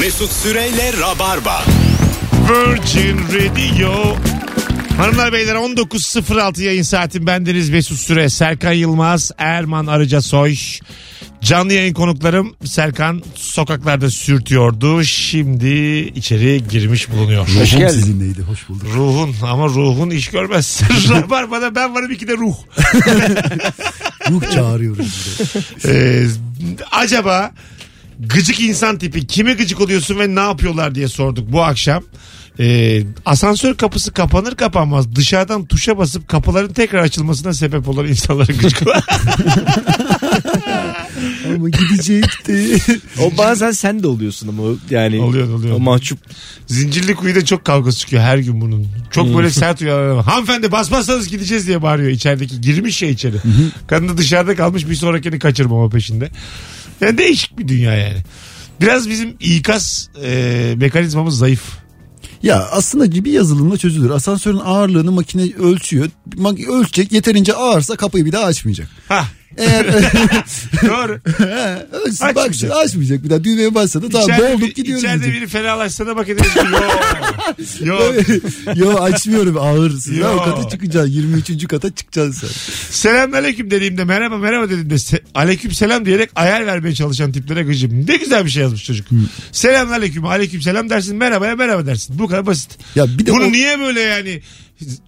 Mesut Süreyle Rabarba. Virgin Radio. Hanımlar beyler 19.06 yayın saatin bendeniz Mesut Süre, Serkan Yılmaz, Erman Arıca Soy. Canlı yayın konuklarım Serkan sokaklarda sürtüyordu. Şimdi içeri girmiş bulunuyor. Hoş Ruhum geldin. sizinleydi. Hoş bulduk. Ruhun ama ruhun iş görmez. Rabarba'da ben varım iki de ruh. Ruh çağırıyoruz. bir de. Ee, acaba gıcık insan tipi kime gıcık oluyorsun ve ne yapıyorlar diye sorduk bu akşam. Ee, asansör kapısı kapanır kapanmaz dışarıdan tuşa basıp kapıların tekrar açılmasına sebep olan insanlara gıcık. Ama gidecekti. O bazen sen de oluyorsun ama yani. Oluyor, oluyor. O mahcup. Zincirli kuyuda çok kavga çıkıyor her gün bunun. Çok böyle sert uyanan. Hanımefendi basmazsanız gideceğiz diye bağırıyor içerideki. Girmiş ya içeri. Kadın da dışarıda kalmış bir sonrakini kaçırmama peşinde. Yani değişik bir dünya yani. Biraz bizim ikaz e, mekanizmamız zayıf. ya aslında bir yazılımla çözülür. Asansörün ağırlığını makine ölçüyor. Mak- ölçecek yeterince ağırsa kapıyı bir daha açmayacak. Ha Eğer doğru. Açmayacak. baksın açmayacak bir daha düğmeye bassadı tamam İçeride bir- gidiyoruz. İçeride diyecek. biri fenalaşsa da bak ederiz ki yok. Yok. Yo açmıyorum ağırsın. Yo. O kata çıkacaksın 23. kata çıkacaksın sen. Selamünaleyküm dediğimde merhaba merhaba dediğimde se- aleyküm selam diyerek ayar vermeye çalışan tiplere gıcım. Ne güzel bir şey yazmış çocuk. Selamünaleyküm aleyküm selam dersin merhabaya merhaba dersin. Bu kadar basit. Ya bir de Bunu o- niye böyle yani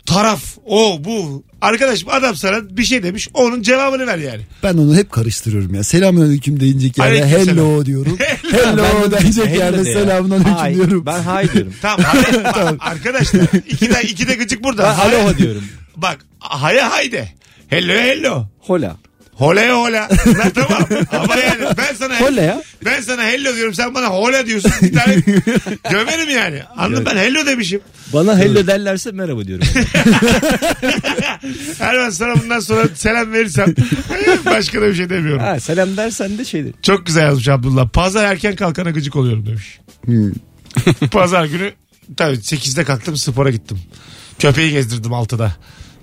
taraf o bu arkadaşım adam sana bir şey demiş onun cevabını ver yani. Ben onu hep karıştırıyorum ya. Selamünaleyküm deyince yerde Aleyküm hello selam. diyorum. Ben hello de- denecek Hello yerde de ya. selamünaleyküm diyorum. Ben hay diyorum. Tamam, bak, arkadaşlar iki de, iki de gıcık burada. Ben aloha diyorum. Bak haya hayde. Hello hello. Hola. Hole hola. Ben tamam. Ama yani ben sana Hola ya. Ben sana hello diyorum sen bana hola diyorsun. Bir tane gömerim yani. Anladın ben hello demişim. Bana hello derlerse merhaba diyorum. Erman sana bundan sonra selam verirsem başka da bir şey demiyorum. ha, selam dersen de şeydir. Çok güzel yazmış Abdullah. Pazar erken kalkana gıcık oluyorum demiş. Hmm. Pazar günü tabii 8'de kalktım spora gittim. Köpeği gezdirdim 6'da.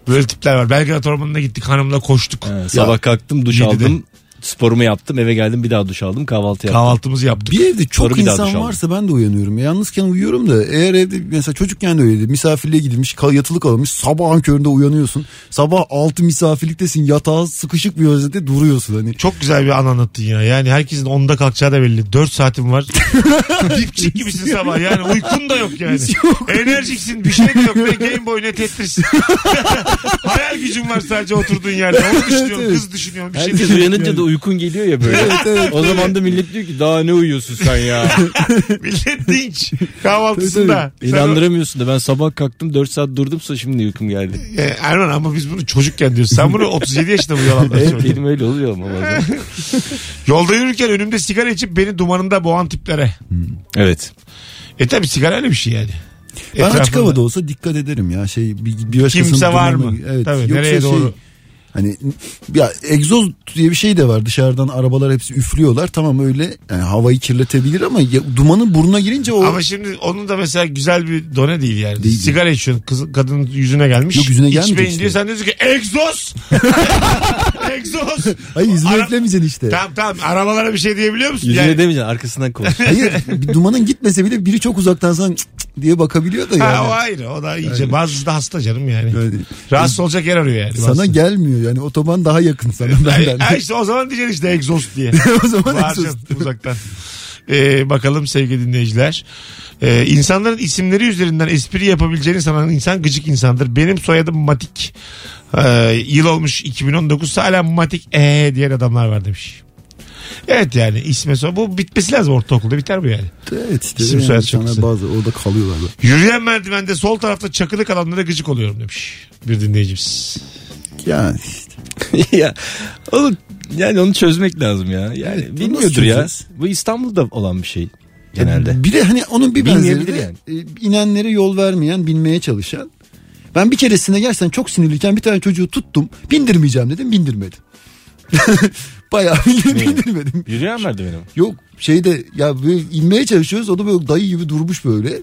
Böyle tipler var. Belgrad Ormanı'na gittik hanımla koştuk. Ha, sabah kalktım duş Yedide. aldım. Sporumu yaptım eve geldim bir daha duş aldım kahvaltı yaptım. Kahvaltımızı yaptık. Bir evde çok Sonra bir daha duş insan aldım. varsa ben de uyanıyorum. Yalnızken uyuyorum da eğer evde mesela çocukken de öyleydi. Misafirliğe gidilmiş kal- yatılı kalmış sabahın köründe uyanıyorsun. Sabah altı misafirliktesin yatağa sıkışık bir vaziyette duruyorsun hani. Çok güzel bir an anlattın ya. Yani herkesin 10'da kalkacağı da belli. 4 saatin var. Dipçik gibisin sabah. Yani uykun da yok yani. Enerjiksin. Bir şey de yok. Ne Game Boy ne Tetris. Hayal gücün var sadece oturduğun yerde. Onu düşünüyorsun. evet. Kız düşünüyorsun. Bir şey Herkes düşünüyorsun. uyanınca da uykun geliyor ya böyle. o zaman da millet diyor ki daha ne uyuyorsun sen ya. Millet dinç. Kahvaltısında. Sen o- İnandıramıyorsun da ben sabah kalktım 4 saat durdumsa şimdi uykum geldi. E, Erman ama biz bunu çocukken diyoruz. Sen bunu 37 yaşında bu yalandan Evet söylüyorsun. benim öyle oluyor ama bazen. Yolda yürürken önümde sigara içip beni dumanında boğan tiplere. Evet. E tabi sigara öyle bir şey yani. Ben açık Etrafında. havada olsa dikkat ederim ya. Şey bir, bir başkasının Kimse var mı? Evet. Tabii, Yoksa nereye şey, doğru? Hani ya egzoz diye bir şey de var dışarıdan arabalar hepsi üflüyorlar tamam öyle yani havayı kirletebilir ama ya, dumanın burnuna girince o Ama şimdi onun da mesela güzel bir done değil yani. Değil. Sigara içiyorsun kız, kadının yüzüne gelmiş. Yok, yüzüne İçmeyin işte. diye sen diyorsun ki egzoz. egzoz. hayır yüzüne Ara- üflemeyeceksin işte. Tamam tamam arabalara bir şey diyebiliyor musun? Yüzüne Yani- demeyeceksin arkasından konuş. Hayır bir dumanın gitmese bile biri çok uzaktan sana diye bakabiliyor da yani. Ha, o ayrı o da iyice bazısı da hasta canım yani. Yani Rahatsız olacak yer arıyor yani. sana bazısı. gelmiyor yani otoban daha yakın sana benden. ay işte o zaman diyeceksin işte egzoz diye. o zaman egzoz. uzaktan. Ee, bakalım sevgili dinleyiciler. Ee, insanların isimleri üzerinden espri yapabileceğini sanan insan gıcık insandır. Benim soyadım Matik. Ee, yıl olmuş 2019 hala Matik ee diyen adamlar var demiş. Evet yani isme soy bu bitmesi lazım ortaokulda biter bu yani. Evet işte İsim yani soyad çok insanlar güzel. bazı orada kalıyorlar. da. Yürüyen merdivende sol tarafta çakılı kalanlara gıcık oluyorum demiş bir dinleyicimiz. Yani işte. ya oğlum yani onu çözmek lazım ya. Yani Evet, bilmiyordur ya. Bu İstanbul'da olan bir şey genelde. Bir de hani onun bir benzeri de e, inenlere yol vermeyen binmeye çalışan. Ben bir keresinde gerçekten çok sinirliyken bir tane çocuğu tuttum. Bindirmeyeceğim dedim bindirmedim. Bayağı bildim, bindirmedim. Yürüyen merdiveni mi? Yok şeyde ya böyle inmeye çalışıyoruz o da böyle dayı gibi durmuş böyle.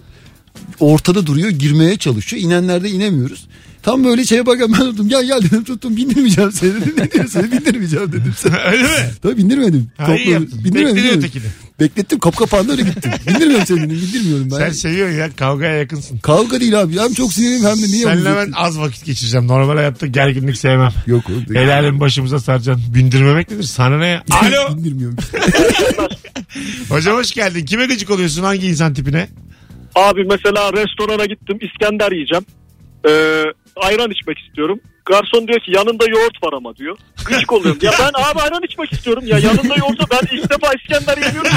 Ortada duruyor girmeye çalışıyor. İnenlerde inemiyoruz. Tam böyle şeye bakan ben tuttum. Gel gel dedim tuttum bindirmeyeceğim seni dedim. Ne diyorsun bindirmeyeceğim dedim. Öyle mi? Tabii bindirmedim. Ha, iyi Topla- yaptın. bindirmedim, Bekledin ötekini. Beklettim kapı kapandı öyle gittim. Bindirmiyorum seni dedim. Bindirmiyorum ben. Sen seviyorsun ya kavgaya yakınsın. Kavga değil abi. Hem çok sinirliyim hem de niye Seninle bunu- ben az vakit geçireceğim. Normal hayatta gerginlik sevmem. Yok. Helalim başımıza saracaksın. Bindirmemek nedir? Sana ne ya? Alo. Bindirmiyorum. Hocam hoş geldin. Kime gıcık oluyorsun? Hangi insan tipine? Abi mesela restorana gittim İskender yiyeceğim. Ee, ayran içmek istiyorum. Garson diyor ki yanında yoğurt var ama diyor. Gıcık oluyorum. Ya ben abi ayran içmek istiyorum. Ya yanında yoğurtsa ben ilk defa İskender yemiyorum.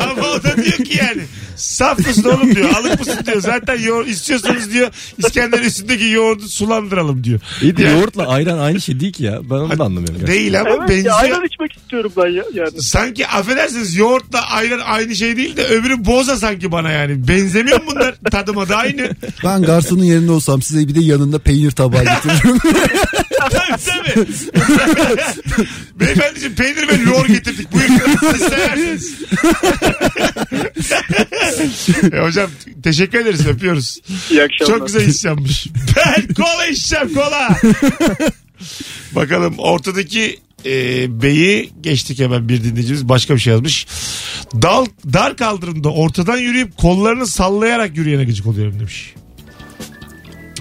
Ama o da diyor ki yani saf mısın oğlum diyor. Alık mısın diyor. Zaten yoğurt istiyorsanız diyor İskender üstündeki yoğurdu sulandıralım diyor. İyi de Yani yoğurtla ayran aynı şey değil ki ya. Ben onu da anlamıyorum. gerçekten. Değil ama evet ya benziyor. ayran içmek istiyorum ben ya. Yani. Sanki affedersiniz yoğurtla ayran aynı şey değil de öbürü boza sanki bana yani. Benzemiyor mu bunlar? Tadıma da aynı. Ben garsonun yerinde olsam size bir de yanında peynir tabağı getiririm. Tabii tabii. Beyefendiciğim peynir ve lor getirdik. Buyurun siz seversiniz. e, hocam teşekkür ederiz öpüyoruz. İyi akşamlar. Çok güzel iş yapmış. Ben kola içeceğim kola. Bakalım ortadaki e, beyi geçtik hemen bir dinleyicimiz başka bir şey yazmış. Dal, dar kaldırımda ortadan yürüyüp kollarını sallayarak yürüyene gıcık oluyorum demiş.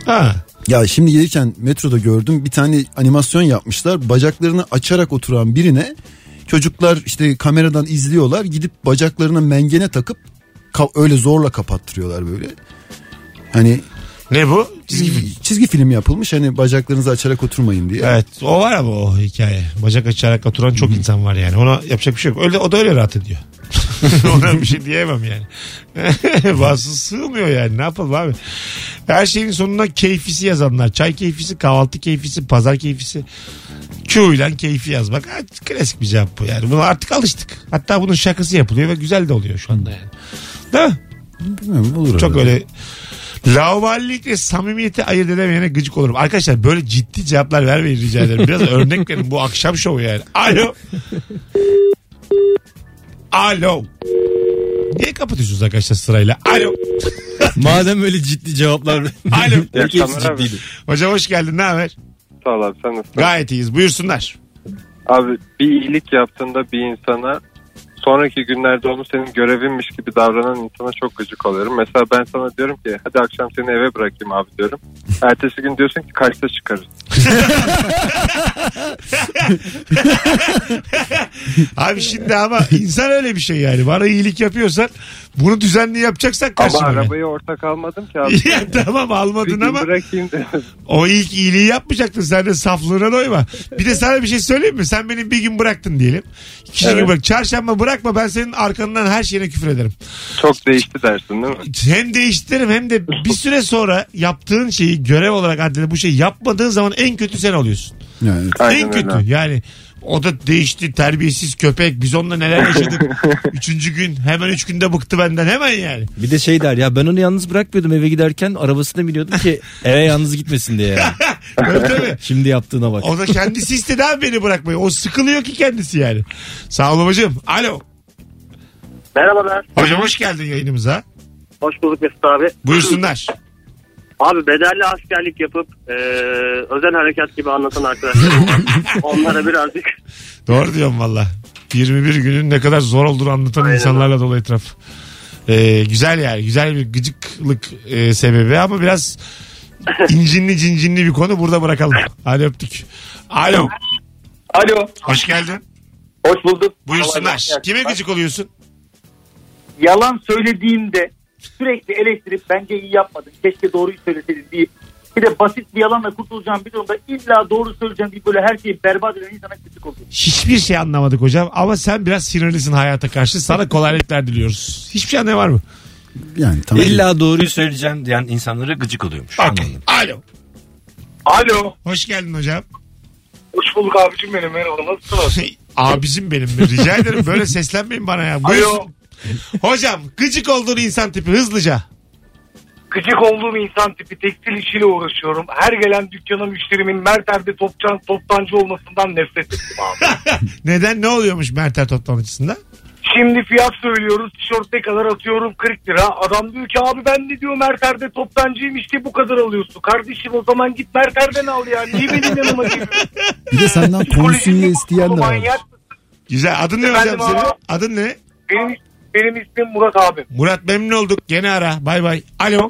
Ha. Ya şimdi gelirken metroda gördüm bir tane animasyon yapmışlar. Bacaklarını açarak oturan birine çocuklar işte kameradan izliyorlar. Gidip bacaklarına mengene takıp öyle zorla kapattırıyorlar böyle. Hani Ne bu? Çizgi film. çizgi film yapılmış hani bacaklarınızı açarak oturmayın diye. Evet o var ama o hikaye. Bacak açarak oturan çok insan var yani. Ona yapacak bir şey yok. Öyle, o da öyle rahat ediyor. Ona bir şey diyemem yani. Bazısı sığmıyor yani ne yapalım abi. Her şeyin sonuna keyfisi yazanlar. Çay keyfisi, kahvaltı keyfisi, pazar keyfisi. Q ile keyfi yazmak. Ha, Klasik bir cevap bu yani. Buna artık alıştık. Hatta bunun şakası yapılıyor ve güzel de oluyor şu anda yani. Değil mi? Bilmiyorum, olur Çok öyle Laubalilik ve samimiyeti ayırt edemeyene gıcık olurum. Arkadaşlar böyle ciddi cevaplar vermeyin rica ederim. Biraz örnek verin bu akşam şovu yani. Alo. Alo. Niye kapatıyorsunuz arkadaşlar sırayla? Alo. Madem öyle ciddi cevaplar. Alo. Belki hepsi akşamlar abi. ciddiydi. Hocam hoş geldin ne haber? Sağ ol abi sen nasılsın? Gayet iyiyiz buyursunlar. Abi bir iyilik yaptığında bir insana sonraki günlerde onu senin görevinmiş gibi davranan insana çok gıcık oluyorum. Mesela ben sana diyorum ki hadi akşam seni eve bırakayım abi diyorum. Ertesi gün diyorsun ki kaçta çıkarız? Abi şimdi ama insan öyle bir şey yani. Bana iyilik yapıyorsan bunu düzenli yapacaksak Ama karşıma gel. arabayı ortak almadım ki abi. ya tamam almadın ama bırakayım dedim. o ilk iyiliği yapmayacaktın. Sen de saflığına doyma. Bir de sana bir şey söyleyeyim mi? Sen beni bir gün bıraktın diyelim. İkinci Evet. gün bırak. Çarşamba bırakma ben senin arkandan her şeyine küfür ederim. Çok değişti dersin değil mi? Hem değiştiririm hem de bir süre sonra yaptığın şeyi görev olarak addedip bu şeyi yapmadığın zaman en kötü sen oluyorsun. Yani, en kötü. öyle. Yani o da değişti terbiyesiz köpek biz onunla neler yaşadık. Üçüncü gün hemen üç günde bıktı benden hemen yani. Bir de şey der ya ben onu yalnız bırakmıyordum eve giderken arabasına biniyordum ki eve yalnız gitmesin diye. Yani. Tabii tabii. Şimdi yaptığına bak. O da kendisi istedi abi beni bırakmayı. O sıkılıyor ki kendisi yani. Sağ ol babacığım. Alo. Merhabalar. Hocam hoş geldin yayınımıza. Hoş bulduk Mesut abi. Buyursunlar. Abi bedelli askerlik yapıp e, özel harekat gibi anlatan arkadaşlarım var. Onlara birazcık Doğru diyorum valla. 21 günün ne kadar zor olduğunu anlatan Aynen insanlarla dolu etraf. Ee, güzel yani. Güzel bir gıcıklık e, sebebi ama biraz incinli cincinli bir konu burada bırakalım. Hadi öptük. Alo. Alo. Hoş geldin. Hoş bulduk. Buyursunlar. Kime gıcık oluyorsun? Yalan söylediğimde sürekli eleştirip bence iyi yapmadın. Keşke doğruyu söyleseydin deyip bir de basit bir yalanla kurtulacağım bir durumda illa doğru söyleyeceğim deyip böyle her şeyi berbat eden insana gıcık oluyor. Hiçbir şey anlamadık hocam ama sen biraz sinirlisin hayata karşı. Sana kolaylıklar diliyoruz. Hiçbir şey anlamayan var mı? yani tamam. İlla doğruyu söyleyeceğim diyen insanlara gıcık oluyormuş. Anladım. Alo. Alo. Hoş geldin hocam. Hoş bulduk abicim benim merhaba nasılsınız? Abicim benim. Rica ederim böyle seslenmeyin bana ya. Buyursun. Hocam gıcık olduğun insan tipi hızlıca. Gıcık olduğum insan tipi tekstil işiyle uğraşıyorum. Her gelen dükkana müşterimin Merter'de topçan, toptancı olmasından nefret ettim abi. Neden ne oluyormuş Mertel toplantıcısında? Şimdi fiyat söylüyoruz. Tişört ne kadar atıyorum 40 lira. Adam diyor ki abi ben de diyor Merter'de toptancıyım işte bu kadar alıyorsun. Kardeşim o zaman git Merter'den al ya. Niye benim yanıma geliyorsun? Bir de senden komisyonu Psikolojimi isteyen de var. manyak. Güzel. Adın ne Efendim hocam senin? abi? Adın ne? Benim, benim ismim Murat abi. Murat memnun olduk. Gene ara. Bay bay. Alo.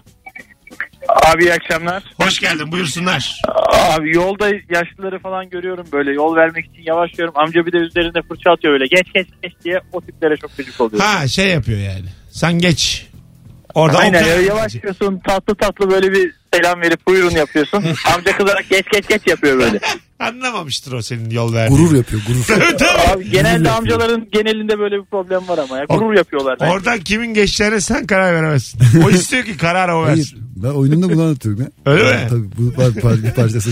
Abi iyi akşamlar. Hoş geldin. Buyursunlar. Abi yolda yaşlıları falan görüyorum böyle yol vermek için yavaşlıyorum. Amca bir de üzerinde fırça atıyor öyle geç geç geç diye o tiplere çok gıcık oluyorum. Ha şey yapıyor yani. Sen geç. Orada Aynen yavaşlıyorsun tatlı tatlı böyle bir selam verip buyurun yapıyorsun. Amca kızarak geç geç geç yapıyor böyle. Anlamamıştır o senin yol verdiğini. Gurur yapıyor gurur. Tabii, tabii. Abi genelde amcaların genelinde böyle bir problem var ama ya gurur yapıyorlar. bence. Oradan kimin geçeceğine sen karar veremezsin. O istiyor ki kararı o Hayır versin. ben oyunumda bunu anlatıyorum ya. Öyle mi? Tabii bu par, par, bir parçası.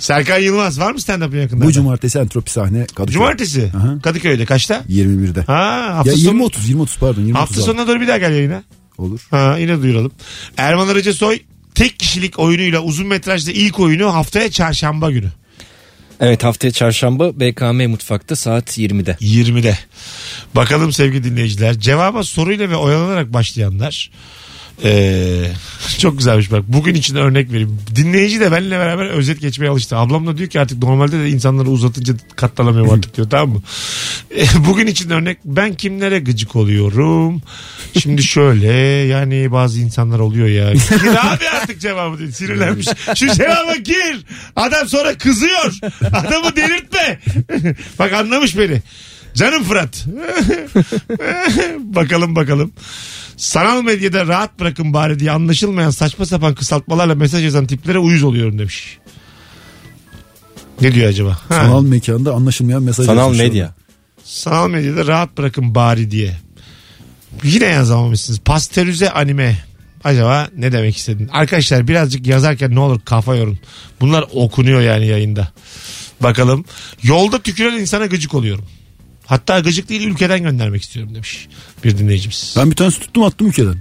Serkan Yılmaz var mı stand-up'ın yakında? bu cumartesi entropi sahne Kadıköy. Cumartesi. Aha. Kadıköy'de kaçta? 21'de. Ha hafta Ya sonu. 20-30 20-30 pardon 20 Hafta sonuna doğru bir daha gel yayına. Olur. Ha yine duyuralım. Erman Arıca Soy tek kişilik oyunuyla uzun metrajda ilk oyunu haftaya çarşamba günü. Evet haftaya çarşamba BKM Mutfak'ta saat 20'de. 20'de. Bakalım sevgili dinleyiciler. Cevaba soruyla ve oyalanarak başlayanlar. Ee, çok güzelmiş bak. Bugün için örnek vereyim. Dinleyici de benimle beraber özet geçmeye alıştı. Ablam da diyor ki artık normalde de insanları uzatınca katlanamıyorum artık diyor tamam mı? Ee, bugün için örnek ben kimlere gıcık oluyorum? Şimdi şöyle yani bazı insanlar oluyor ya. Gir abi artık cevabı diyor. Sinirlenmiş. Şu cevaba gir. Adam sonra kızıyor. Adamı delirtme. bak anlamış beni. Canım Fırat. bakalım bakalım. Sanal medyada rahat bırakın bari diye anlaşılmayan saçma sapan kısaltmalarla mesaj yazan tiplere uyuz oluyorum demiş. Ne diyor acaba? Ha, Sanal mekanda anlaşılmayan mesaj Sanal yazmış medya. sanal medyada rahat bırakın bari diye. Yine yazamamışsınız. Pastörize anime. Acaba ne demek istedin? Arkadaşlar birazcık yazarken ne olur kafa yorun. Bunlar okunuyor yani yayında. Bakalım. Yolda tüküren insana gıcık oluyorum. Hatta gıcık değil ülkeden göndermek istiyorum demiş bir dinleyicimiz. Ben bir tanesi tuttum attım ülkeden.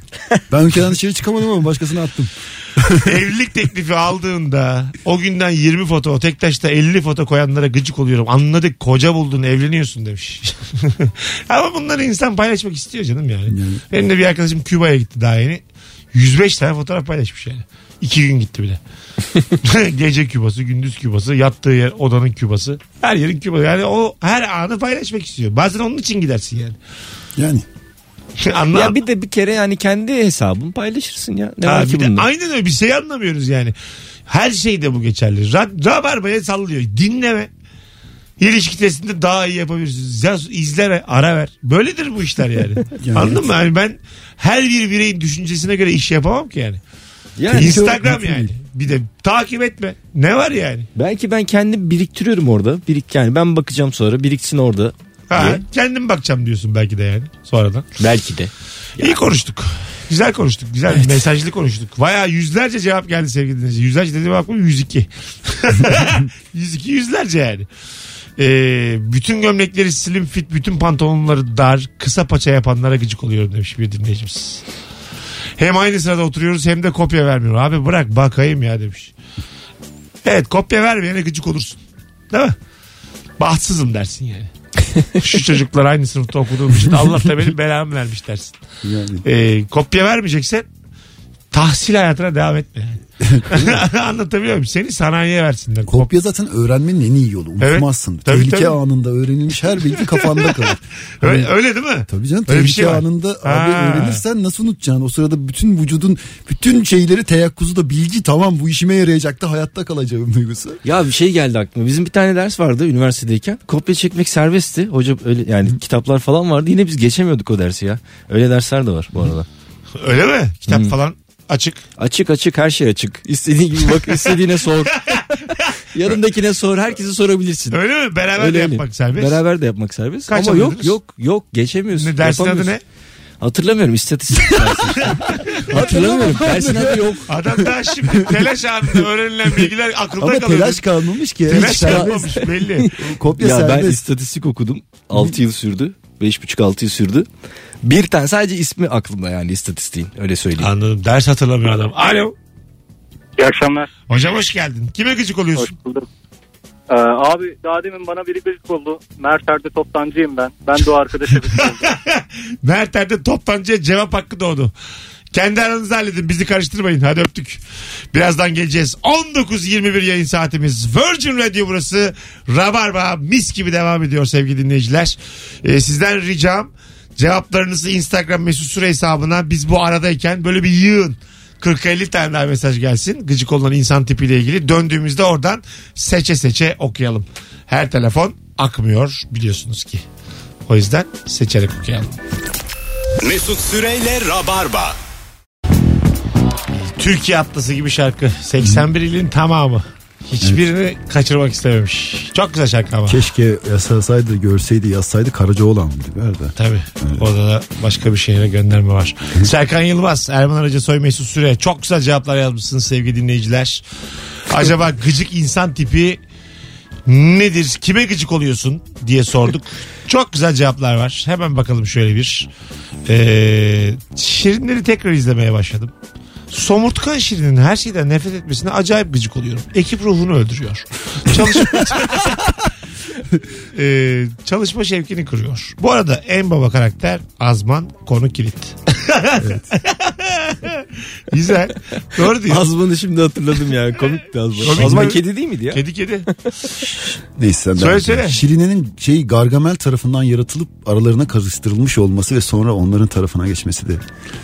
Ben ülkeden dışarı çıkamadım ama başkasına attım. Evlilik teklifi aldığında o günden 20 foto o tek taşta 50 foto koyanlara gıcık oluyorum. Anladık koca buldun evleniyorsun demiş. Ama bunları insan paylaşmak istiyor canım yani. Yani. Benim de bir arkadaşım Küba'ya gitti daha yeni. 105 tane fotoğraf paylaşmış yani. İki gün gitti bile. Gece kübası, gündüz kübası, yattığı yer, odanın kübası. Her yerin kübası. Yani o her anı paylaşmak istiyor. Bazen onun için gidersin yani. Yani Anla. Ya bir de bir kere yani kendi hesabını paylaşırsın ya. Ne Ha, var bir ki de bunda? aynen öyle bir şey anlamıyoruz yani. Her şeyde bu geçerli. Ra- Rabarba'ya sallıyor. Dinleme. İlişki testinde daha iyi yapabilirsiniz. Yaz, izle ve ara ver. Böyledir bu işler yani. Yani Anladın mı? Yani ben her bir bireyin düşüncesine göre iş yapamam ki yani. Yani Instagram yani. Bir de takip etme. Ne var yani? belki ben kendim biriktiriyorum orada. Birik yani ben bakacağım sonra biriksin orada. Ha, diye. kendim bakacağım diyorsun belki de yani sonradan. Belki de. İyi konuştuk. Güzel konuştuk. Güzel mesajlı konuştuk. Baya yüzlerce cevap geldi sevgili dinleyiciler. Yüzlerce dediğim aklıma 102. 102 yüzlerce yani. Ee, bütün gömlekleri slim fit, bütün pantolonları dar, kısa paça yapanlara gıcık oluyorum demiş bir dinleyicimiz. Hem aynı sırada oturuyoruz hem de kopya vermiyor. Abi bırak bakayım ya demiş. Evet kopya vermeyene gıcık olursun. Değil mi? Bahtsızım dersin yani. Şu çocuklar aynı sınıfta okuduğum için Allah da benim belamı vermiş dersin. yani. Ee, kopya vermeyeceksen tahsil hayatına devam etme. Anlatabiliyor muyum? Seni sanayiye versinler. Kopya zaten öğrenmenin en iyi yolu. Unutmazsın. Evet. Tabii, Tehlike tabii. anında öğrenilmiş her bilgi kafanda kalır. Öyle, Hani- öyle değil mi? Tabii canım Öyle bir tehlike şey var. anında abi öğrenirsen nasıl unutacaksın? O sırada bütün vücudun bütün şeyleri teyakkuzu da bilgi tamam bu işime yarayacaktı hayatta kalacağım duygusu. Ya bir şey geldi aklıma. Bizim bir tane ders vardı üniversitedeyken. Kopya çekmek serbestti. Hoca öyle yani kitaplar falan vardı. Yine biz geçemiyorduk o dersi ya. Öyle dersler de var bu arada. Öyle mi? Kitap falan açık. Açık açık her şey açık. İstediğin gibi bak istediğine sor. Yanındakine sor. Herkese sorabilirsin. Öyle mi? Beraber Öyle de öyle. yapmak serbest. Beraber de yapmak serbest. Kaç Ama yok yok yok geçemiyorsun. Ne, dersin adı ne? Hatırlamıyorum istatistik. Hatırlamıyorum. Dersin adı yok. Adam daha şimdi telaş anında öğrenilen bilgiler aklında Ama kalıyor. telaş kalmamış ki. Telaş kalmamış belli. Kopya Ya ben serbest. istatistik okudum. 6 yıl sürdü. 5,5-6 yıl sürdü. Bir tane sadece ismi aklımda yani istatistiğin. Öyle söyleyeyim. Anladım. Ders hatırlamıyor adam. Alo. İyi akşamlar. Hocam hoş geldin. Kime gıcık oluyorsun? bulduk. Ee, abi daha demin bana biri gıcık oldu. Merter'de toptancıyım ben. Ben de o arkadaşa gıcık oldum. Mert Erdem toptancıya cevap hakkı doğdu. Kendi aranızda halledin bizi karıştırmayın hadi öptük. Birazdan geleceğiz. 19.21 yayın saatimiz. Virgin Radio burası. Rabarba mis gibi devam ediyor sevgili dinleyiciler. Ee, sizden ricam cevaplarınızı Instagram mesut süre hesabına biz bu aradayken böyle bir yığın. 40-50 tane daha mesaj gelsin. Gıcık olan insan tipiyle ilgili. Döndüğümüzde oradan seçe seçe okuyalım. Her telefon akmıyor biliyorsunuz ki. O yüzden seçerek okuyalım. Mesut Süreyle Rabarba. Türkiye Atlası gibi şarkı. 81 ilin tamamı. Hiçbirini kaçırmak istememiş. Çok güzel şarkı ama. Keşke yasasaydı görseydi yazsaydı Karacaoğlan mıydı? Nerede? Tabii. Orada da başka bir şehre gönderme var. Serkan Yılmaz, Erman Arıca Soy Mesut Süre. Çok güzel cevaplar yazmışsınız sevgili dinleyiciler. Acaba gıcık insan tipi nedir? Kime gıcık oluyorsun diye sorduk. Çok güzel cevaplar var. Hemen bakalım şöyle bir. Ee, şirinleri tekrar izlemeye başladım. Somurtkan Şirin'in her şeyden nefret etmesine acayip gıcık oluyorum. Ekip ruhunu öldürüyor. Çalışma, Ee, çalışma şevkini kırıyor. Bu arada en baba karakter Azman konu kilit. Güzel. Doğru diyor. Azman'ı şimdi hatırladım ya. Komikti Azman. Komik Azman mi? kedi değil miydi ya? Kedi kedi. Neyse sen Söyle, devam et. söyle. Şirine'nin şey Gargamel tarafından yaratılıp aralarına karıştırılmış olması ve sonra onların tarafına geçmesi de.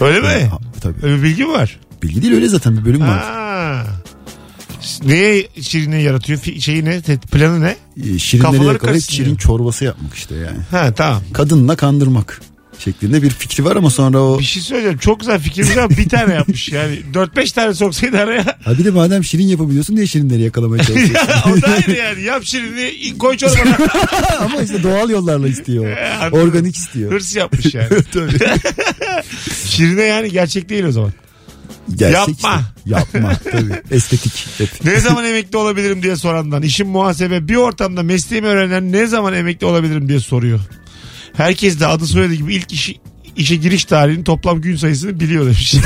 Öyle mi? Ha, tabii. Öyle bir bilgi mi var? Bilgi değil öyle zaten bir bölüm var. Ha. Neye Şirin'e yaratıyor? Fi- Şeyi ne? Te- Planı ne? Ee, Şirinleri Kafaları yakalayıp karıştırıyor. şirin çorbası yapmak işte yani. Ha tamam. Kadınla kandırmak şeklinde bir fikri var ama sonra o... Bir şey söyleyeceğim. Çok güzel fikirmiş ama bir tane yapmış. Yani 4-5 tane soksaydı araya. Ha bir de madem şirin yapabiliyorsun diye şirinleri yakalamaya çalışıyorsun. o da ayrı yani. Yap Şirin'i koy çorbana. ama işte doğal yollarla istiyor. O. Organik istiyor. Hırs yapmış yani. Tabii. Şirine yani gerçek değil o zaman. Gerçek Yapma. işte. Yapma. Tabii. Estetik. Hep. Ne zaman emekli olabilirim diye sorandan. İşim muhasebe bir ortamda mesleğimi öğrenen ne zaman emekli olabilirim diye soruyor. Herkes de adı soyadı gibi ilk işi, işe giriş tarihinin toplam gün sayısını biliyor demiş.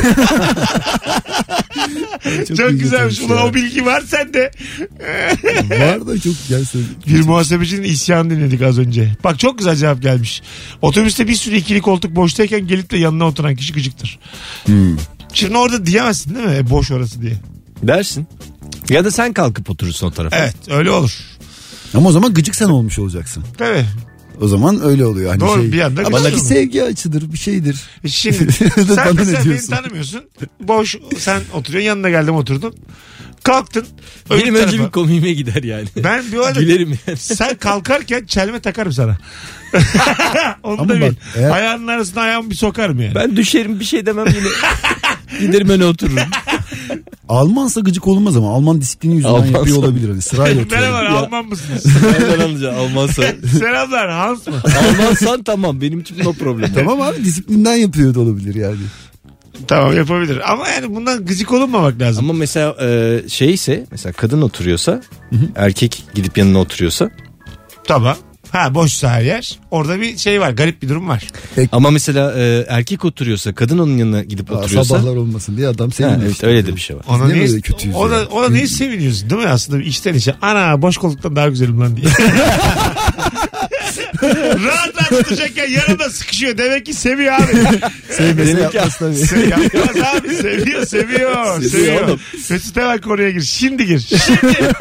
Çok, iyi güzelmiş. Ulan ya. o bilgi var sende. Var da çok gerçekten. Bir muhasebecinin isyanı dinledik az önce. Bak çok güzel cevap gelmiş. Otobüste bir sürü ikili koltuk boştayken gelip de yanına oturan kişi gıcıktır. Hmm. Şimdi orada diyemezsin değil mi? E, boş orası diye. Dersin. Ya da sen kalkıp oturursun o tarafa. Evet öyle olur. Ama o zaman gıcık sen olmuş olacaksın. Tabii. O zaman öyle oluyor. Hani Doğru, şey, bir anda Ama bir olma. sevgi açıdır bir şeydir. E Şimdi sen mesela beni tanımıyorsun. Boş sen oturuyorsun yanına geldim oturdun. Kalktın. Benim önce tarafa. bir komiğime gider yani. Ben bir arada Gülerim yani. sen kalkarken çelme takarım sana. Onu Ama da bak, bil. eğer- Ayağının arasına ayağımı bir sokarım yani. Ben düşerim bir şey demem yine. Giderim öne otururum. Almansa gıcık olmaz ama Alman disiplini yüzünden Almansa- yapıyor olabilir. Hani sırayla oturuyor. Merhaba Alman mısınız? Nereden alacaksın Almansa? Selamlar Hans mı? Almansan tamam benim için no problem. Tamam abi disiplinden yapıyor da olabilir yani. tamam yapabilir. Ama yani bundan gıcık olunmamak lazım. Ama mesela e, şeyse mesela kadın oturuyorsa erkek gidip yanına oturuyorsa Tamam. Ha boşsa her yer. Orada bir şey var. Garip bir durum var. ama mesela e, erkek oturuyorsa kadın onun yanına gidip Aa, oturuyorsa sabahlar olmasın diye adam Ha, sevmiyor. evet, işte. öyle de bir şey var. Ona Niye niye, kötüyüz ona, ya? ona niye seviniyorsun değil mi aslında içten içe? Ana boş koltuktan daha güzelim lan diye. rahat rahat oturacakken yanında sıkışıyor. Demek ki seviyor abi. Sevmese yapmaz tabii. Se- Yapmaz abi. Seviyor, seviyor. Seviyor. oğlum. Mesut hemen konuya gir. Şimdi gir. Şimdi.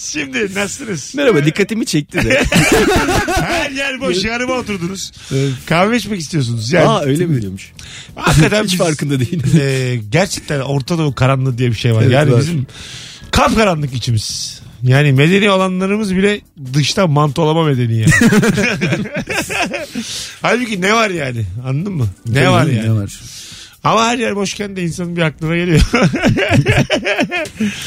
Şimdi nasılsınız? Merhaba dikkatimi çekti de. Her yer boş. Yanıma oturdunuz. Kahve içmek istiyorsunuz. Yani, Aa öyle mi diyormuş? Hakikaten Hiç biz- farkında değilim. e, gerçekten Orta Doğu karanlığı diye bir şey var. Evet, yani var. bizim kapkaranlık içimiz. Yani medeni olanlarımız bile dışta mantolama medeni yani. Halbuki ne var yani anladın mı? Ne Tabii var canım, yani? Ne var? Ama her yer boşken de insanın bir aklına geliyor.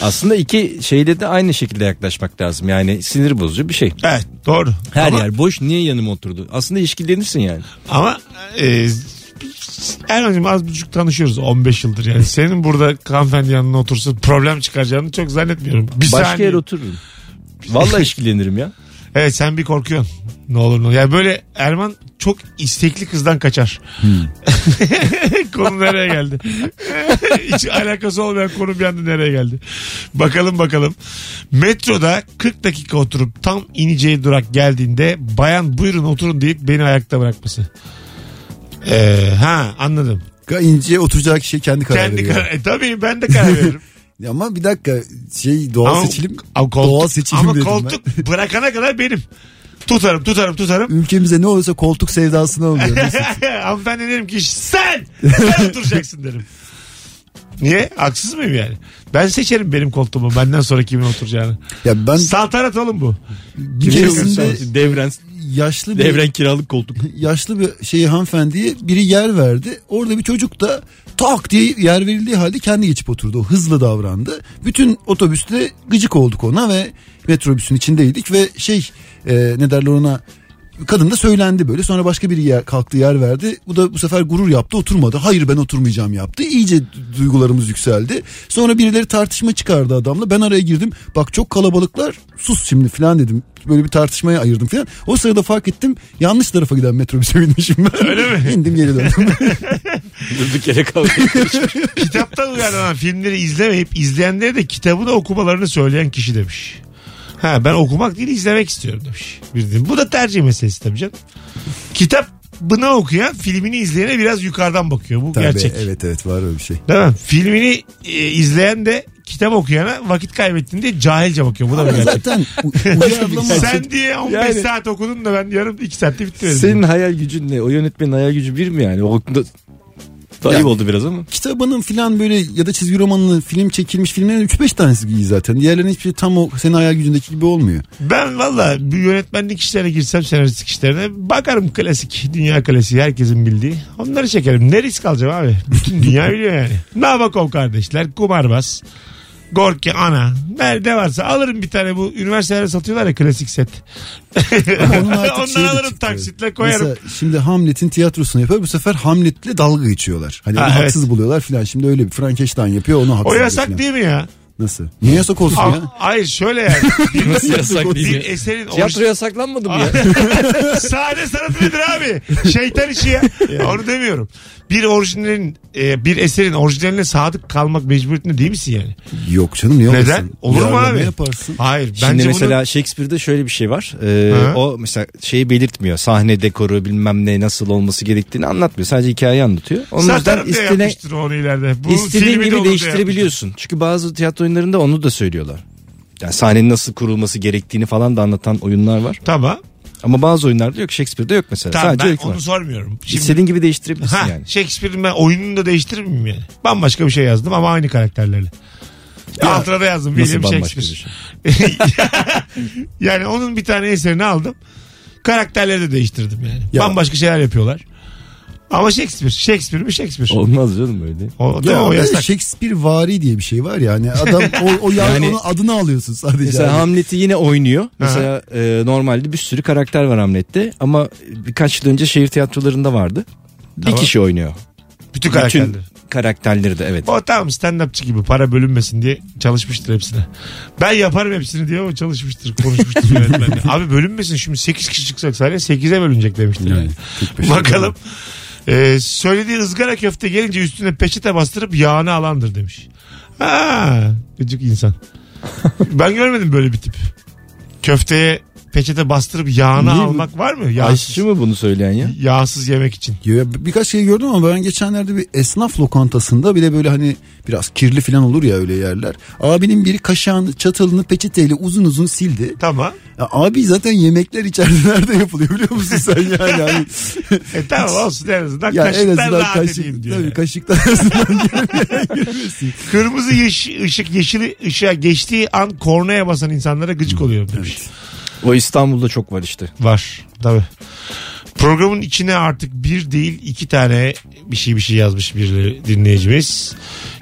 Aslında iki şeyde de aynı şekilde yaklaşmak lazım. Yani sinir bozucu bir şey. evet doğru. Her ama, yer boş niye yanıma oturdu? Aslında ilişkilenirsin yani. Ama e, Erman'cığım az buçuk tanışıyoruz 15 yıldır yani. Senin burada hanımefendi yanına otursa problem çıkaracağını çok zannetmiyorum. Bir Başka saniye. yere otururum. Vallahi ilişkilenirim ya. Evet sen bir korkuyorsun. Ne olur ne olur. Yani böyle Erman çok istekli kızdan kaçar. konu nereye geldi? Hiç alakası olmayan konu bir anda nereye geldi? Bakalım bakalım. Metroda 40 dakika oturup tam ineceği durak geldiğinde bayan buyurun oturun deyip beni ayakta bırakması. Ee, ha anladım. İnce oturacak kişi kendi karar Kendi veriyor. karar. E, tabii ben de karar veririm. Ama bir dakika şey doğal Ama- seçilim. ama koltuk, doğal seçilim ama dedim koltuk bırakana kadar benim. Tutarım tutarım tutarım. ben. Ülkemize ne olursa koltuk sevdasına oluyor. Hanımefendi derim ki sen sen oturacaksın derim. Niye? Haksız mıyım yani? Ben seçerim benim koltuğumu. Benden sonra kimin oturacağını. ya ben Saltanat oğlum bu. bir keresinde Devren, yaşlı bir devren kiralık koltuk. yaşlı bir şey hanımefendiye biri yer verdi. Orada bir çocuk da tak diye yer verildiği halde kendi geçip oturdu. O hızlı davrandı. Bütün otobüste gıcık olduk ona ve metrobüsün içindeydik ve şey e, ne derler ona kadın da söylendi böyle. Sonra başka biri yer, kalktı yer verdi. Bu da bu sefer gurur yaptı oturmadı. Hayır ben oturmayacağım yaptı. İyice duygularımız yükseldi. Sonra birileri tartışma çıkardı adamla. Ben araya girdim. Bak çok kalabalıklar sus şimdi falan dedim. Böyle bir tartışmaya ayırdım falan. O sırada fark ettim yanlış tarafa giden metrobüse binmişim ben. Öyle mi? İndim geri döndüm. Durduk yere kavga. Kitaptan uyarlanan filmleri izlemeyip izleyenlere de kitabını okumalarını söyleyen kişi demiş. Ha ben okumak değil izlemek istiyorum demiş. Bir de- Bu da tercih meselesi tabii canım. Kitabını okuyan filmini izleyene biraz yukarıdan bakıyor. Bu Tabii, gerçek. evet evet var öyle bir şey. Değil mi? Filmini e, izleyen de kitap okuyana vakit kaybettin diye cahilce bakıyor. Bu da bir gerçek. Zaten u- Sen diye 15 Yani- saat okudun da ben yarım 2 saatte bitti. Senin hayal gücün ne? O yönetmenin hayal gücü bir mi yani? O ayıp Yani- oldu biraz ama. kitabının filan böyle ya da çizgi romanının film çekilmiş filmlerin 3-5 tanesi iyi zaten. Diğerlerinin hiçbir tam o senin hayal gücündeki gibi olmuyor. Ben valla bir yönetmenlik işlerine girsem senaristlik işlerine bakarım klasik dünya klasiği herkesin bildiği. Onları çekerim. Ne risk alacağım abi? Bütün dünya biliyor yani. Nabokov kardeşler, kumarbaz, Gorki ana. Nerede varsa alırım bir tane bu üniversitelerde satıyorlar ya klasik set. Onun artık Ondan şeyi de alırım çıktı. taksitle koyarım. Mesela şimdi Hamlet'in tiyatrosunu yapıyor. Bu sefer Hamlet'le dalga geçiyorlar. Hani Ha, onu evet. haksız buluyorlar filan. Şimdi öyle bir Frankenstein yapıyor onu haksız O yasak filan. değil mi ya? Nasıl? Niye yasak olsun Aa, ya? hayır şöyle yani. Nasıl yasak değil bir mi? eserin Tiyatro yasaklanmadı mı ya? Sahne sanatı nedir abi? Şeytan işi ya. Onu demiyorum. Bir orijinalin e, bir eserin orijinaline sadık kalmak mecburiyetinde değil misin yani? Yok canım niye Neden? olmasın? Olur mu abi? yaparsın. Hayır. Şimdi bence mesela Shakespeare'de şöyle bir şey var. Ee, Ha. o mesela şeyi belirtmiyor. Sahne dekoru bilmem ne nasıl olması gerektiğini anlatmıyor. Sadece hikayeyi anlatıyor. bunu Onun yüzden satarım diye istene, yapmıştır onu ileride. Bu istediğin filmi de gibi değiştirebiliyorsun. Çünkü bazı tiyatro oyunlarında onu da söylüyorlar. Yani sahnenin nasıl kurulması gerektiğini falan da anlatan oyunlar var. yapmıştır. Tamam. Ama bazı oyunlarda yok. Shakespeare'de yok mesela. Tamam Sadece ben onu var. sormuyorum. Şimdi, İstediğin gibi değiştirebilirsin ha, yani. Shakespeare'in ben oyununu da değiştirir miyim yani? Bambaşka bir şey yazdım ama aynı karakterlerle. Altına da yazdım Nasıl William Shakespeare. şey? yani onun bir tane eserini aldım. Karakterleri de değiştirdim yani. Ya. Bambaşka şeyler yapıyorlar. Ama Shakespeare. Shakespeare mi Shakespeare? Olmaz canım öyle. O, değil mi? O yasak. Shakespeare vari diye bir şey var ya. Hani adam o, o ya, Yani- onun adını alıyorsun sadece. Mesela Yani. Hamlet'i yine oynuyor. Mesela e, normalde bir sürü karakter var Hamlet'te ama birkaç yıl önce şehir tiyatrolarında vardı. Tamam. Bir kişi oynuyor. Bütün karakterleri. Bütün karakterleri de evet. O tamam stand-upçı gibi para bölünmesin diye çalışmıştır hepsine. Ben yaparım hepsini diye o çalışmıştır konuşmuştur yönetmenle. Abi bölünmesin şimdi 8 kişi çıksak sadece 8'e bölünecek demiştir yani. Bakalım. Ee, söylediği ızgara köfte gelince üstüne peçete bastırıp yağını alandır demiş. Ha, gıcık insan. ben görmedim böyle bir tip. Köfteye peçete bastırıp yağını Niye almak var mı? Yağsız, Aşçı mı bunu söyleyen ya? yağsız yemek için. Ya birkaç şey gördüm ama ben geçenlerde bir esnaf lokantasında bile böyle hani biraz kirli falan olur ya öyle yerler. Abinin biri kaşığını çatalını peçeteyle uzun uzun sildi. Tamam. Ya abi zaten yemekler içeride nerede yapılıyor biliyor musun sen yani? yani E tamam olsun en azından ya en kaşıklar azından rahat kaşık, edeyim diyor. tabii yani. girmesin. Kırmızı yeş- ışık yeşil ışığa geçtiği an kornaya basan insanlara gıcık oluyor demiş. O İstanbul'da çok var işte. Var tabi. Programın içine artık bir değil iki tane bir şey bir şey yazmış bir dinleyicimiz.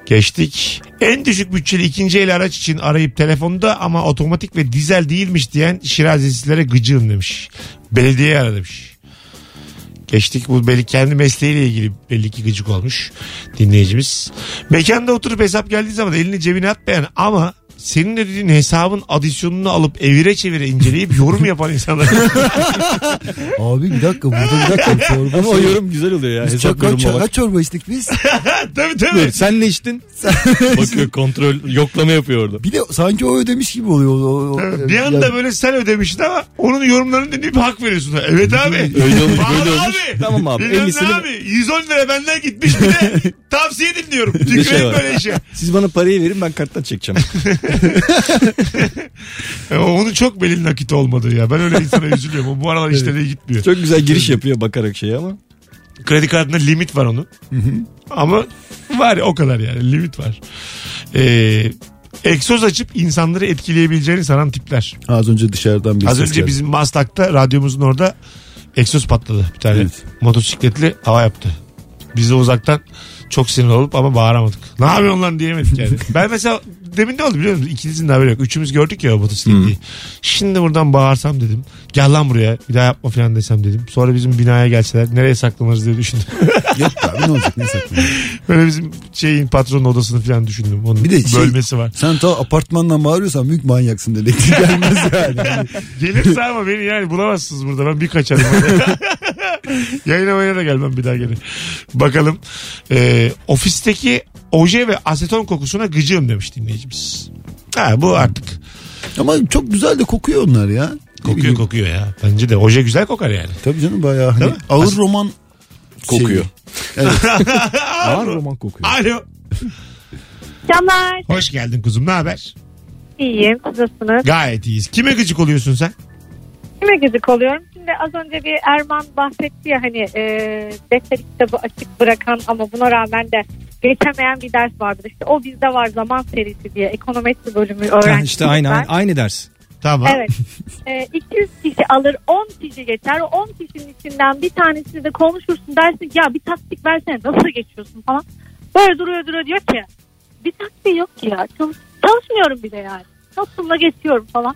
Geçtik. En düşük bütçeli ikinci el araç için arayıp telefonda ama otomatik ve dizel değilmiş diyen şirazesizlere gıcığım demiş. Belediye ara demiş. Geçtik bu belli kendi mesleğiyle ilgili belli ki gıcık olmuş dinleyicimiz. Mekanda oturup hesap geldiği zaman elini cebine atmayan ama senin de dediğin hesabın adisyonunu alıp evire çevire inceleyip yorum yapan insanlar. Abi bir dakika burada bir dakika. Çorba Ama o yorum güzel oluyor ya. Biz Hesap çok kaç, yorumlamak. kaç çorba içtik biz? tabii Dur, tabii. sen ne içtin? Bakıyor kontrol yoklama yapıyor orada. Bir de sanki o ödemiş gibi oluyor. O, o- Bir anda yani- böyle sen ödemiştin ama onun yorumlarını dinleyip hak veriyorsun. Evet abi. Öyle olmuş, Pahalı böyle olmuş. abi. Tamam abi, Bilmem ne 50'sini abi. 110 lira benden gitmiş bir de tavsiye dinliyorum. Şey Tüküreyim var. böyle işe. Siz bana parayı verin ben karttan çekeceğim. Onun çok belli nakit olmadı ya. Ben öyle insana üzülüyorum. O bu aralar işleri gitmiyor. Çok güzel giriş yapıyor bakarak şeye ama. Kredi kartında limit var onun. Ama var o kadar yani limit var. Ee, egzoz açıp insanları etkileyebileceğini sanan tipler. Az önce dışarıdan bir Az önce geldi. bizim Maslak'ta radyomuzun orada egzoz patladı bir tane. Evet. Motosikletli hava yaptı. Biz de uzaktan çok sinir olup ama bağıramadık. Ne yapıyorsun lan diyemedik yani. ben mesela demin ne oldu biliyor musun? İkinizin de haberi yok. Üçümüz gördük ya o motosikletliyi. Şimdi buradan bağırsam dedim. Gel lan buraya bir daha yapma falan desem dedim. Sonra bizim binaya gelseler nereye saklanırız diye düşündüm. Yok abi ne olacak ne saklanıyor. Böyle bizim şeyin patronun odasını falan düşündüm. Onun Bir de şey- bölmesi var. Sen ta apartmandan bağırıyorsan büyük manyaksın dedektif gelmez yani. Yani Gelirse ama beni yani bulamazsınız burada. Ben bir kaçarım. Yayına mayına da gelmem bir daha gene. Bakalım. Ee, ofisteki oje ve aseton kokusuna gıcığım demiş dinleyicimiz. Ha bu artık Ama çok güzel de kokuyor onlar ya. Kokuyor kokuyor ya. Bence de oje güzel kokar yani. Tabii canım bayağı hani Değil mi? ağır As- roman Kokuyor. Evet. Ağır roman kokuyor. Alo. Canlar Hoş geldin kuzum ne haber? iyiyim. Siz nasılsınız? Gayet iyiyiz. Kime gıcık oluyorsun sen? Kime gıcık oluyorum? Şimdi az önce bir Erman bahsetti ya hani e, defteri kitabı açık bırakan ama buna rağmen de geçemeyen bir ders vardır. İşte o bizde var zaman serisi diye ekonometri bölümü öğrencisi. işte aynı, aynı, aynı ders. Tamam. Evet. E, 200 kişi alır 10 kişi geçer. O 10 kişinin içinden bir tanesini de konuşursun dersin ki ya bir taktik versene nasıl geçiyorsun falan. Böyle duruyor duruyor diyor ki bir taktiği yok ki ya Çalış, çalışmıyorum bile yani. Notumla geçiyorum falan.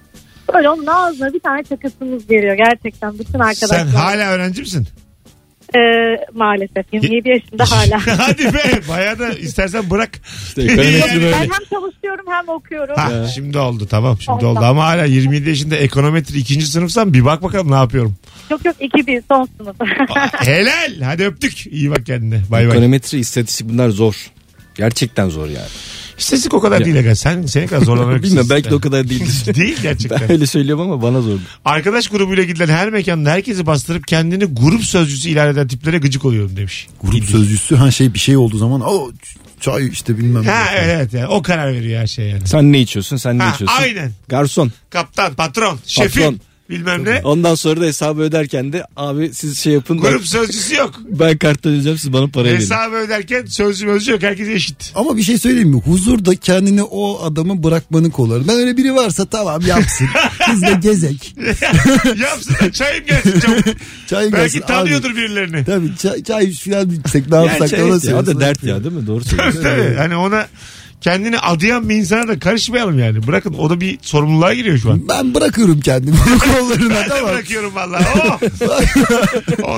Böyle onun ağzına bir tane çakasımız geliyor gerçekten bütün arkadaşlar. Sen hala öğrenci misin? E, maalesef 27 yaşında hala. Hadi be bayağı da istersen bırak. İşte ekonometri ben böyle. hem çalışıyorum hem okuyorum. Ha, şimdi oldu tamam şimdi Oldu. oldu ama hala 27 yaşında ekonometri ikinci sınıfsan bir bak bakalım ne yapıyorum. Yok yok 2000 son sınıf. Helal hadi öptük iyi bak kendine bay bay. Ekonometri, istatistik bunlar zor. Gerçekten zor yani. İstatistik o kadar Ya. değil aga sen senin kadar zorlanarak Bilmiyorum belki de o kadar değildir. Değil gerçekten. ben öyle söylüyorum ama bana zor. Arkadaş grubuyla gidilen her mekanda herkesi bastırıp kendini grup sözcüsü ilan eden tiplere gıcık oluyorum demiş. Grup sözcüsü ha şey bir şey olduğu zaman o çay işte bilmem ne. Ha evet, yani o karar veriyor her şey yani. Sen ne içiyorsun sen ne Ha, içiyorsun? aynen. Garson. Kaptan, patron, şefim Patron. Bilmem ne. Ondan sonra da hesabı öderken de abi siz şey yapın. Grup Ben, sözcüsü yok. ben karttan ödeyeceğim siz bana parayı verin. Hesabı öderken sözcü mözcü yok. Herkes eşit. Ama bir şey söyleyeyim mi? Huzurda kendini o adamı bırakmanı kollarım. Ben öyle biri varsa tamam yapsın. Kızla gezek. Yapsın da çayım gelsin çabuk. Çay Belki gelsin. tanıyordur birilerini. Abi, tabii çay, çay falan içsek ne yapsak da ya, o da dert ya değil mi? Doğru söylüyorsun. Tabii. Hani ona kendini adayan bir insana da karışmayalım yani. Bırakın o da bir sorumluluğa giriyor şu an. Ben bırakıyorum kendimi onun kollarına Ben de tamam. bırakıyorum valla. Oh!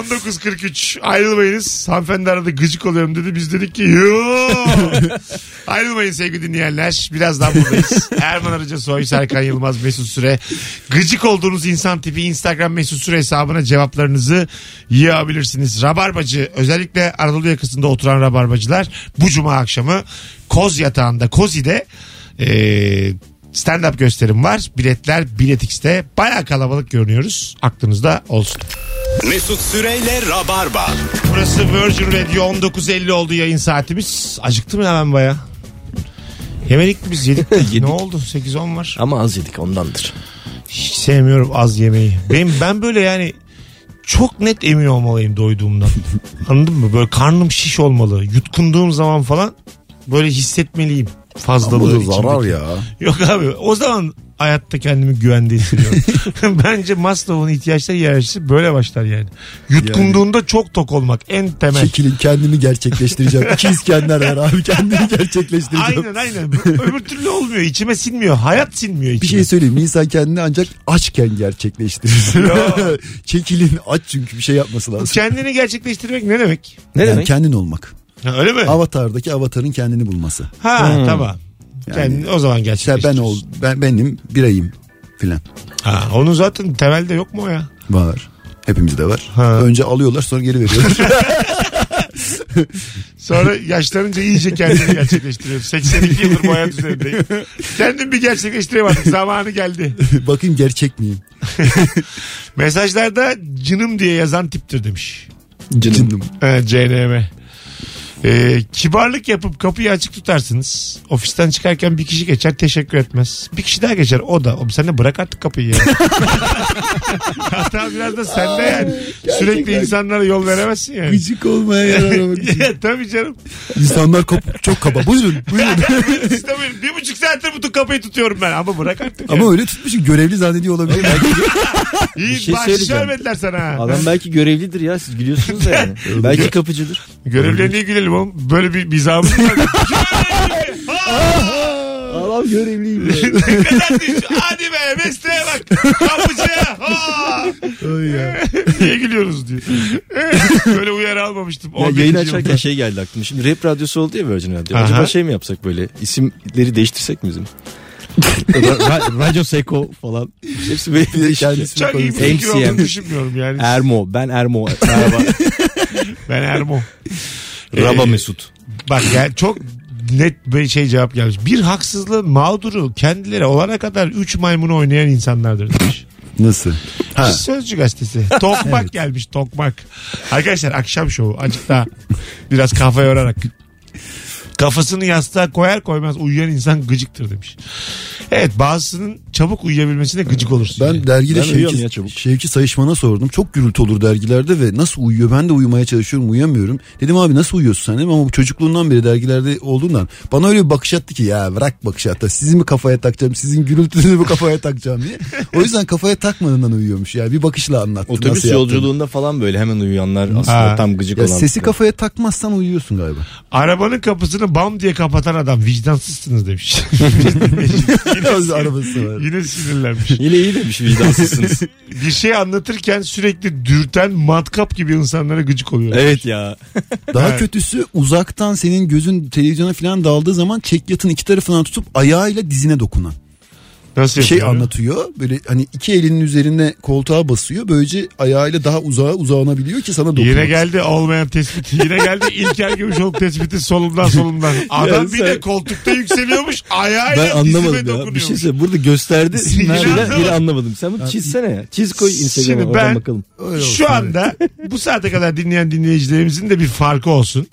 19.43 ayrılmayınız. Hanımefendi arada gıcık oluyorum dedi. Biz dedik ki yoo. Ayrılmayın sevgili dinleyenler. Birazdan buradayız. Erman Arıca Soy, Serkan Yılmaz, Mesut Süre. Gıcık olduğunuz insan tipi Instagram Mesut Süre hesabına cevaplarınızı yığabilirsiniz. Rabarbacı özellikle Anadolu yakasında oturan rabarbacılar bu cuma akşamı Koz yatağında Kozi'de eee stand-up gösterim var. Biletler Bilet X'te. Baya kalabalık görünüyoruz. Aklınızda olsun. Mesut Süreyle Rabarba. Burası Virgin Radio 19.50 oldu yayın saatimiz. Acıktım ben baya. Yemedik mi biz yedik de. Yedik. ne oldu 8-10 var. Ama az yedik ondandır. Hiç sevmiyorum az yemeği. Benim, ben böyle yani çok net emin olmalıyım doyduğumdan. Anladın mı? Böyle karnım şiş olmalı. Yutkunduğum zaman falan böyle hissetmeliyim fazlalığı. Bu da zarar ya. Yok abi o zaman hayatta kendimi güvende hissediyorum. Bence Maslow'un ihtiyaçları hiyerarşisi böyle başlar yani. Yutkunduğunda çok tok olmak en temel. Çekilin kendimi gerçekleştireceğim. İki İskender var abi kendimi gerçekleştireceğim. Aynen aynen. Öbür türlü olmuyor. İçime sinmiyor. Hayat sinmiyor içime. Bir şey söyleyeyim? İnsan kendini ancak açken gerçekleştirir. Çekilin aç çünkü bir şey yapması lazım. Kendini gerçekleştirmek ne demek? Ne yani demek? kendin olmak. Ha, öyle mi? Avatar'daki avatarın kendini bulması. Ha tamam. Kendini o zaman İşte gerçekleştirir. ben ol, ben benim birayım filan. Ha, onun zaten temelde yok mu o ya? Var. Hepimizde var. Ha. Önce alıyorlar sonra geri veriyorlar. Sonra yaşlanınca iyice kendini gerçekleştiriyor. 82 yıldır bu hayat üzerindeyim. Kendim bir gerçekleştiremedim. Zamanı geldi. Bakayım gerçek miyim? Mesajlarda cınım diye yazan tiptir demiş. Canım. Evet, CNM. Ee, kibarlık yapıp kapıyı açık tutarsınız. Ofisten çıkarken bir kişi geçer teşekkür etmez. Bir kişi daha geçer o da. Oğlum sen de bırak artık kapıyı ya. Hata biraz da sende yani. Sürekli insanlara yol veremezsin yani. Gıcık olmaya için. Ya, Tabii canım. İnsanlar kop- çok kaba. Buyurun. buyurun. Bir buçuk saattir bu kapıyı tutuyorum ben. Ama bırak artık. ya. Ama öyle tutmuşsun görevli zannediyor olabilir. İyi şey bahşiş söyleyeceğim. vermediler sana. ha. Adam belki görevlidir ya siz gülüyorsunuz da yani. belki kapıcıdır. Görevliye niye gülelim oğlum? Böyle bir bizamız var. Adam görevliyim. ne kadar Hadi be mesleğe bak. Kapıcıya. Ha! Niye gülüyoruz diyor. Böyle uyarı almamıştım. Ya 11. yayın yılda. açarken şey geldi aklıma. Şimdi rap radyosu oldu ya Virgin Radio. Aha. Acaba şey mi yapsak böyle? İsimleri değiştirsek mi bizim? Ra- Radyo Seko falan. Hepsi böyle değişik. Çok iyi bir fikir MCM. olduğunu düşünmüyorum yani. Ermo. Ben Ermo. Merhaba. Ben Ermo. Raba Ee, Mesut. Bak yani çok net bir şey cevap gelmiş. Bir haksızlığın mağduru kendileri olana kadar 3 maymunu oynayan insanlardır demiş. Nasıl? Ha. Sözcü gazetesi. Tokmak gelmiş tokmak. Arkadaşlar akşam şovu azıcık daha biraz kafa yorarak. Kafasını yastığa koyar koymaz uyuyan insan gıcıktır demiş. Evet bazısının çabuk uyuyabilmesine gıcık olursun. Ben yani. dergide Ben uyuyorum Şevki, ya çabuk. Şevki Sayışman'a sordum. Çok gürültü olur dergilerde ve nasıl uyuyor? Ben de uyumaya çalışıyorum uyuyamıyorum. Dedim abi nasıl uyuyorsun sen dedim ama bu çocukluğundan beri dergilerde olduğundan bana öyle bir bakış attı ki ya bırak bakış attı. Sizi mi kafaya takacağım sizin gürültünüzü mü kafaya takacağım diye. O yüzden kafaya takmadığından uyuyormuş ya bir bakışla anlattı. Otobüs yolculuğunda falan böyle hemen uyuyanlar aslında Ha. tam gıcık Ya olan. sesi kafaya takmazsan uyuyorsun galiba. Arabanın kapısını bam diye kapatan adam vicdansızsınız demiş. Öz arabası var. Yine sinirlenmiş. Yine iyi demiş vicdansızsınız. Bir şey anlatırken sürekli dürten matkap gibi insanlara gıcık oluyor. evet ya. Daha Evet. kötüsü uzaktan senin gözün televizyona falan daldığı zaman çek yatın iki tarafından tutup ayağıyla dizine dokunan. Nasıl Bir şey yapıyor? anlatıyor. Böyle hani iki elinin üzerine koltuğa basıyor. Böylece ayağıyla daha uzağa uzanabiliyor ki sana dokunuyor. Yine geldi olmayan tespit. Yine geldi İlker Gümüşoluk tespiti solumdan solumdan. Adam Ya bir sen- de koltukta yükseliyormuş. Ayağıyla Ben anlamadım ya. Bir şey söyle. Burada gösterdi. Şeyler, biri anlamadım. Sen bunu çizsene ya. Çiz koy Instagram'a oradan ben bakalım. Şu anda bu saate kadar dinleyen dinleyicilerimizin de bir farkı olsun.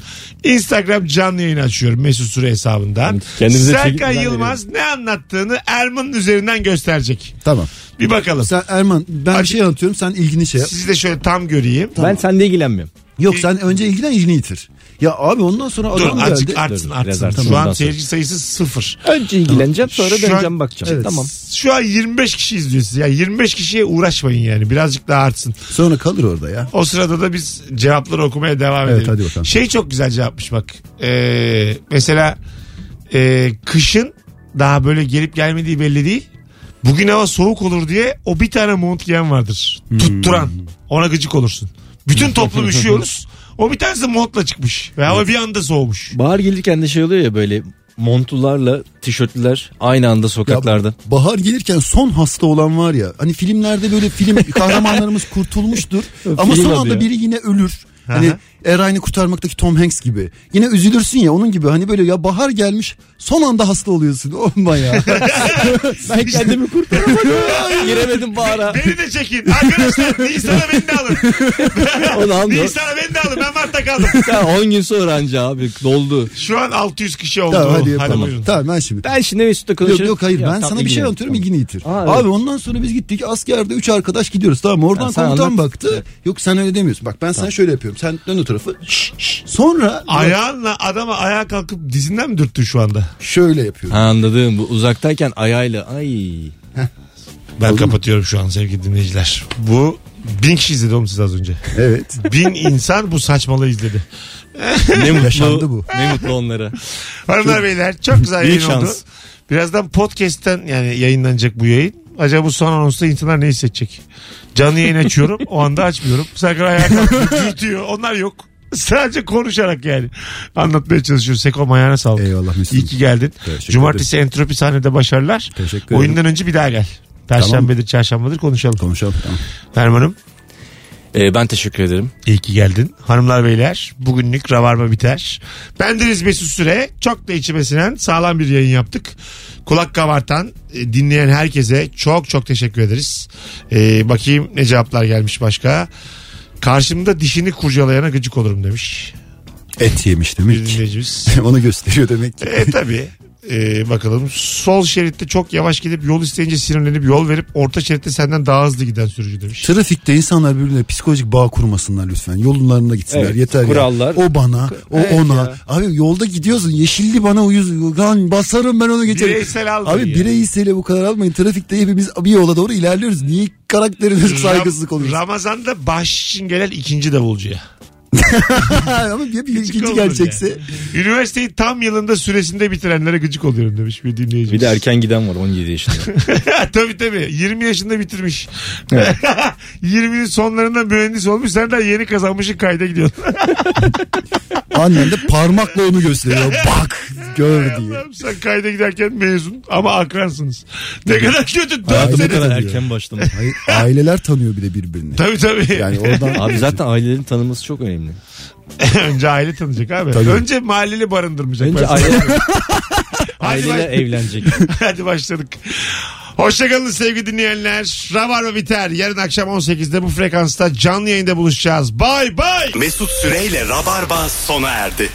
Instagram canlı yayın açıyorum Mesut Süre hesabından. Kendinize Serkan Yılmaz ne anlattığını Erman'ın üzerinden gösterecek. Tamam. Bir bakalım. Sen Erman ben Hadi. bir şey anlatıyorum sen ilgini şey yap. Sizi de şöyle tam göreyim. Ben seninle ilgilenmiyorum. Yok sen önce ilgilen ilgini yitir. Ya abi ondan sonra Dur adam azıcık geldi. artsın Dur, artsın. artsın, Şu an seyirci sayısı sıfır. Önce ilgileneceğim sonra Şu an- döneceğim bakacağım. Evet. Tamam. Şu an 25 kişi izliyor sizi. Yani 25 kişiye uğraşmayın yani. Birazcık daha artsın. Sonra kalır orada ya. O sırada da biz cevapları okumaya devam Evet, edelim. hadi bakalım. Şey çok güzel cevapmış bak. Ee, mesela e, kışın daha böyle gelip gelmediği belli değil. Bugün hava soğuk olur diye o bir tane mont giyen vardır. Hmm. Tutturan. Ona gıcık olursun. Bütün toplum üşüyoruz. O bir tanesi montla çıkmış. Ve hava bir anda soğumuş. Bahar gelirken de şey oluyor ya böyle montlularla tişörtlüler aynı anda sokaklarda. Bahar gelirken son hasta olan var ya. Hani filmlerde böyle film kahramanlarımız kurtulmuştur. ama Film son anda ya. biri yine ölür. Hani Aha. Erayn'ı kurtarmaktaki Tom Hanks gibi. Yine üzülürsün ya onun gibi. Hani böyle ya bahar gelmiş son anda hasta oluyorsun. Olma ya. Ben kendimi kurtaramadım. Giremedim bahara. Beni de çekin. Arkadaşlar Nisan'a beni de alın. Nisan'a beni de alın. Ben Mart'ta kaldım. Ya 10 gün sonra anca abi doldu. Şu an 600 kişi oldu. tamam hadi hadi yapalım. buyurun. Tamam ben şimdi. Ben şimdi Mesut'la Yok konuşurum. yok hayır Ya, ben tamam, sana bir şey anlatıyorum Tamam. ilgini yitir. Aa, evet. Abi ondan sonra biz gittik askerde üç arkadaş gidiyoruz tamam oradan Ya, komutan anlat. baktı. Evet. Yok sen öyle demiyorsun. Bak ben sana şöyle yapıyorum. Sen dön o tarafı. Şş, şş. Sonra Ayağınla adama ayağa kalkıp dizinden mi dürttün şu anda? şöyle yapıyorum. Ha, anladım. Bu uzaktayken ayağıyla ay. Ben kapatıyorum şu an sevgili dinleyiciler. Bu bin kişi izledi oğlum siz az önce. Evet. Bin insan bu saçmalığı izledi. Ne mutlu. Yaşandı bu. Ne mutlu onlara. Hanımlar beyler çok güzel Büyük yayın oldu. şans. Birazdan podcast'ten yani yayınlanacak bu yayın. Acaba bu son anonsta insanlar ne hissedecek? Canlı yayın açıyorum. O anda açmıyorum. Serkan ayağa kalkıyor. Onlar yok. Sadece konuşarak yani. Anlatmaya çalışıyoruz. Sekom ayağına sağlık. Eyvallah Mesut. İyi ki geldin. Teşekkür Cumartesi entropi sahnede başarılar. Teşekkür ederim. Oyundan önce bir daha gel. Perşembedir, çarşambadır konuşalım. Konuşalım tamam. Erman'ım Ee, ben teşekkür ederim. iyi ki geldin. Hanımlar beyler bugünlük Ravarma biter. Bendeniz Mesut Süre. Çok da içime sinen sağlam bir yayın yaptık. Kulak kabartan e, dinleyen herkese çok çok teşekkür ederiz. Ee, bakayım ne cevaplar gelmiş başka. Karşımda dişini kurcalayana gıcık olurum demiş Et yemiş bir demek ki. dinleyicimiz. Onu gösteriyor demek ki. E tabi. bakalım sol şeritte çok yavaş gidip yol isteyince sinirlenip yol verip orta şeritte senden daha hızlı giden sürücü demiş. Trafikte insanlar birbirine psikolojik bağ kurmasınlar lütfen. Yollarına gitsinler Evet, yeter kurallar. ya. O bana, o Evet ona. ya. Abi yolda gidiyorsun yeşilli bana uyuz. Lan basarım ben onu geçerim. Bireysel almayın Abi yani. bireysel bu kadar almayın. Trafikte hepimiz bir yola doğru ilerliyoruz. Niye karakteriniz saygısızlık oluyor? Ramazan'da baş için gelen ikinci davulcuya. Ama bir, bir Gıcık ikinci gerçekse. yani. Üniversiteyi tam yılında süresinde bitirenlere gıcık oluyorum demiş bir dinleyicimiz. Bir de erken giden var 17 yaşında. tabii tabii 20 yaşında bitirmiş. 20'nin sonlarında mühendis olmuş sen daha yeni kazanmışsın kayda gidiyorsun. Annen de parmakla onu gösteriyor. Bak gör diye. Allah'ım sen kayda giderken mezun ama akransınız. Ne kadar kötü. Sene. kadar erken başlamış. Hayır, aileler tanıyor bir de birbirini. Tabii tabii. Yani oradan Abi zaten ailelerin tanıması çok önemli. Önce aile tanıyacak abi. Tabii. Önce mahalleli barındırmayacak. Önce aile, Hadi, aileler evlenecek. Hadi başladık. Hoşçakalın sevgili dinleyenler. Rabarba biter. Yarın akşam 18'de bu frekansta canlı yayında buluşacağız. Bay bay. Mesut Süreyle Rabarba sona erdi.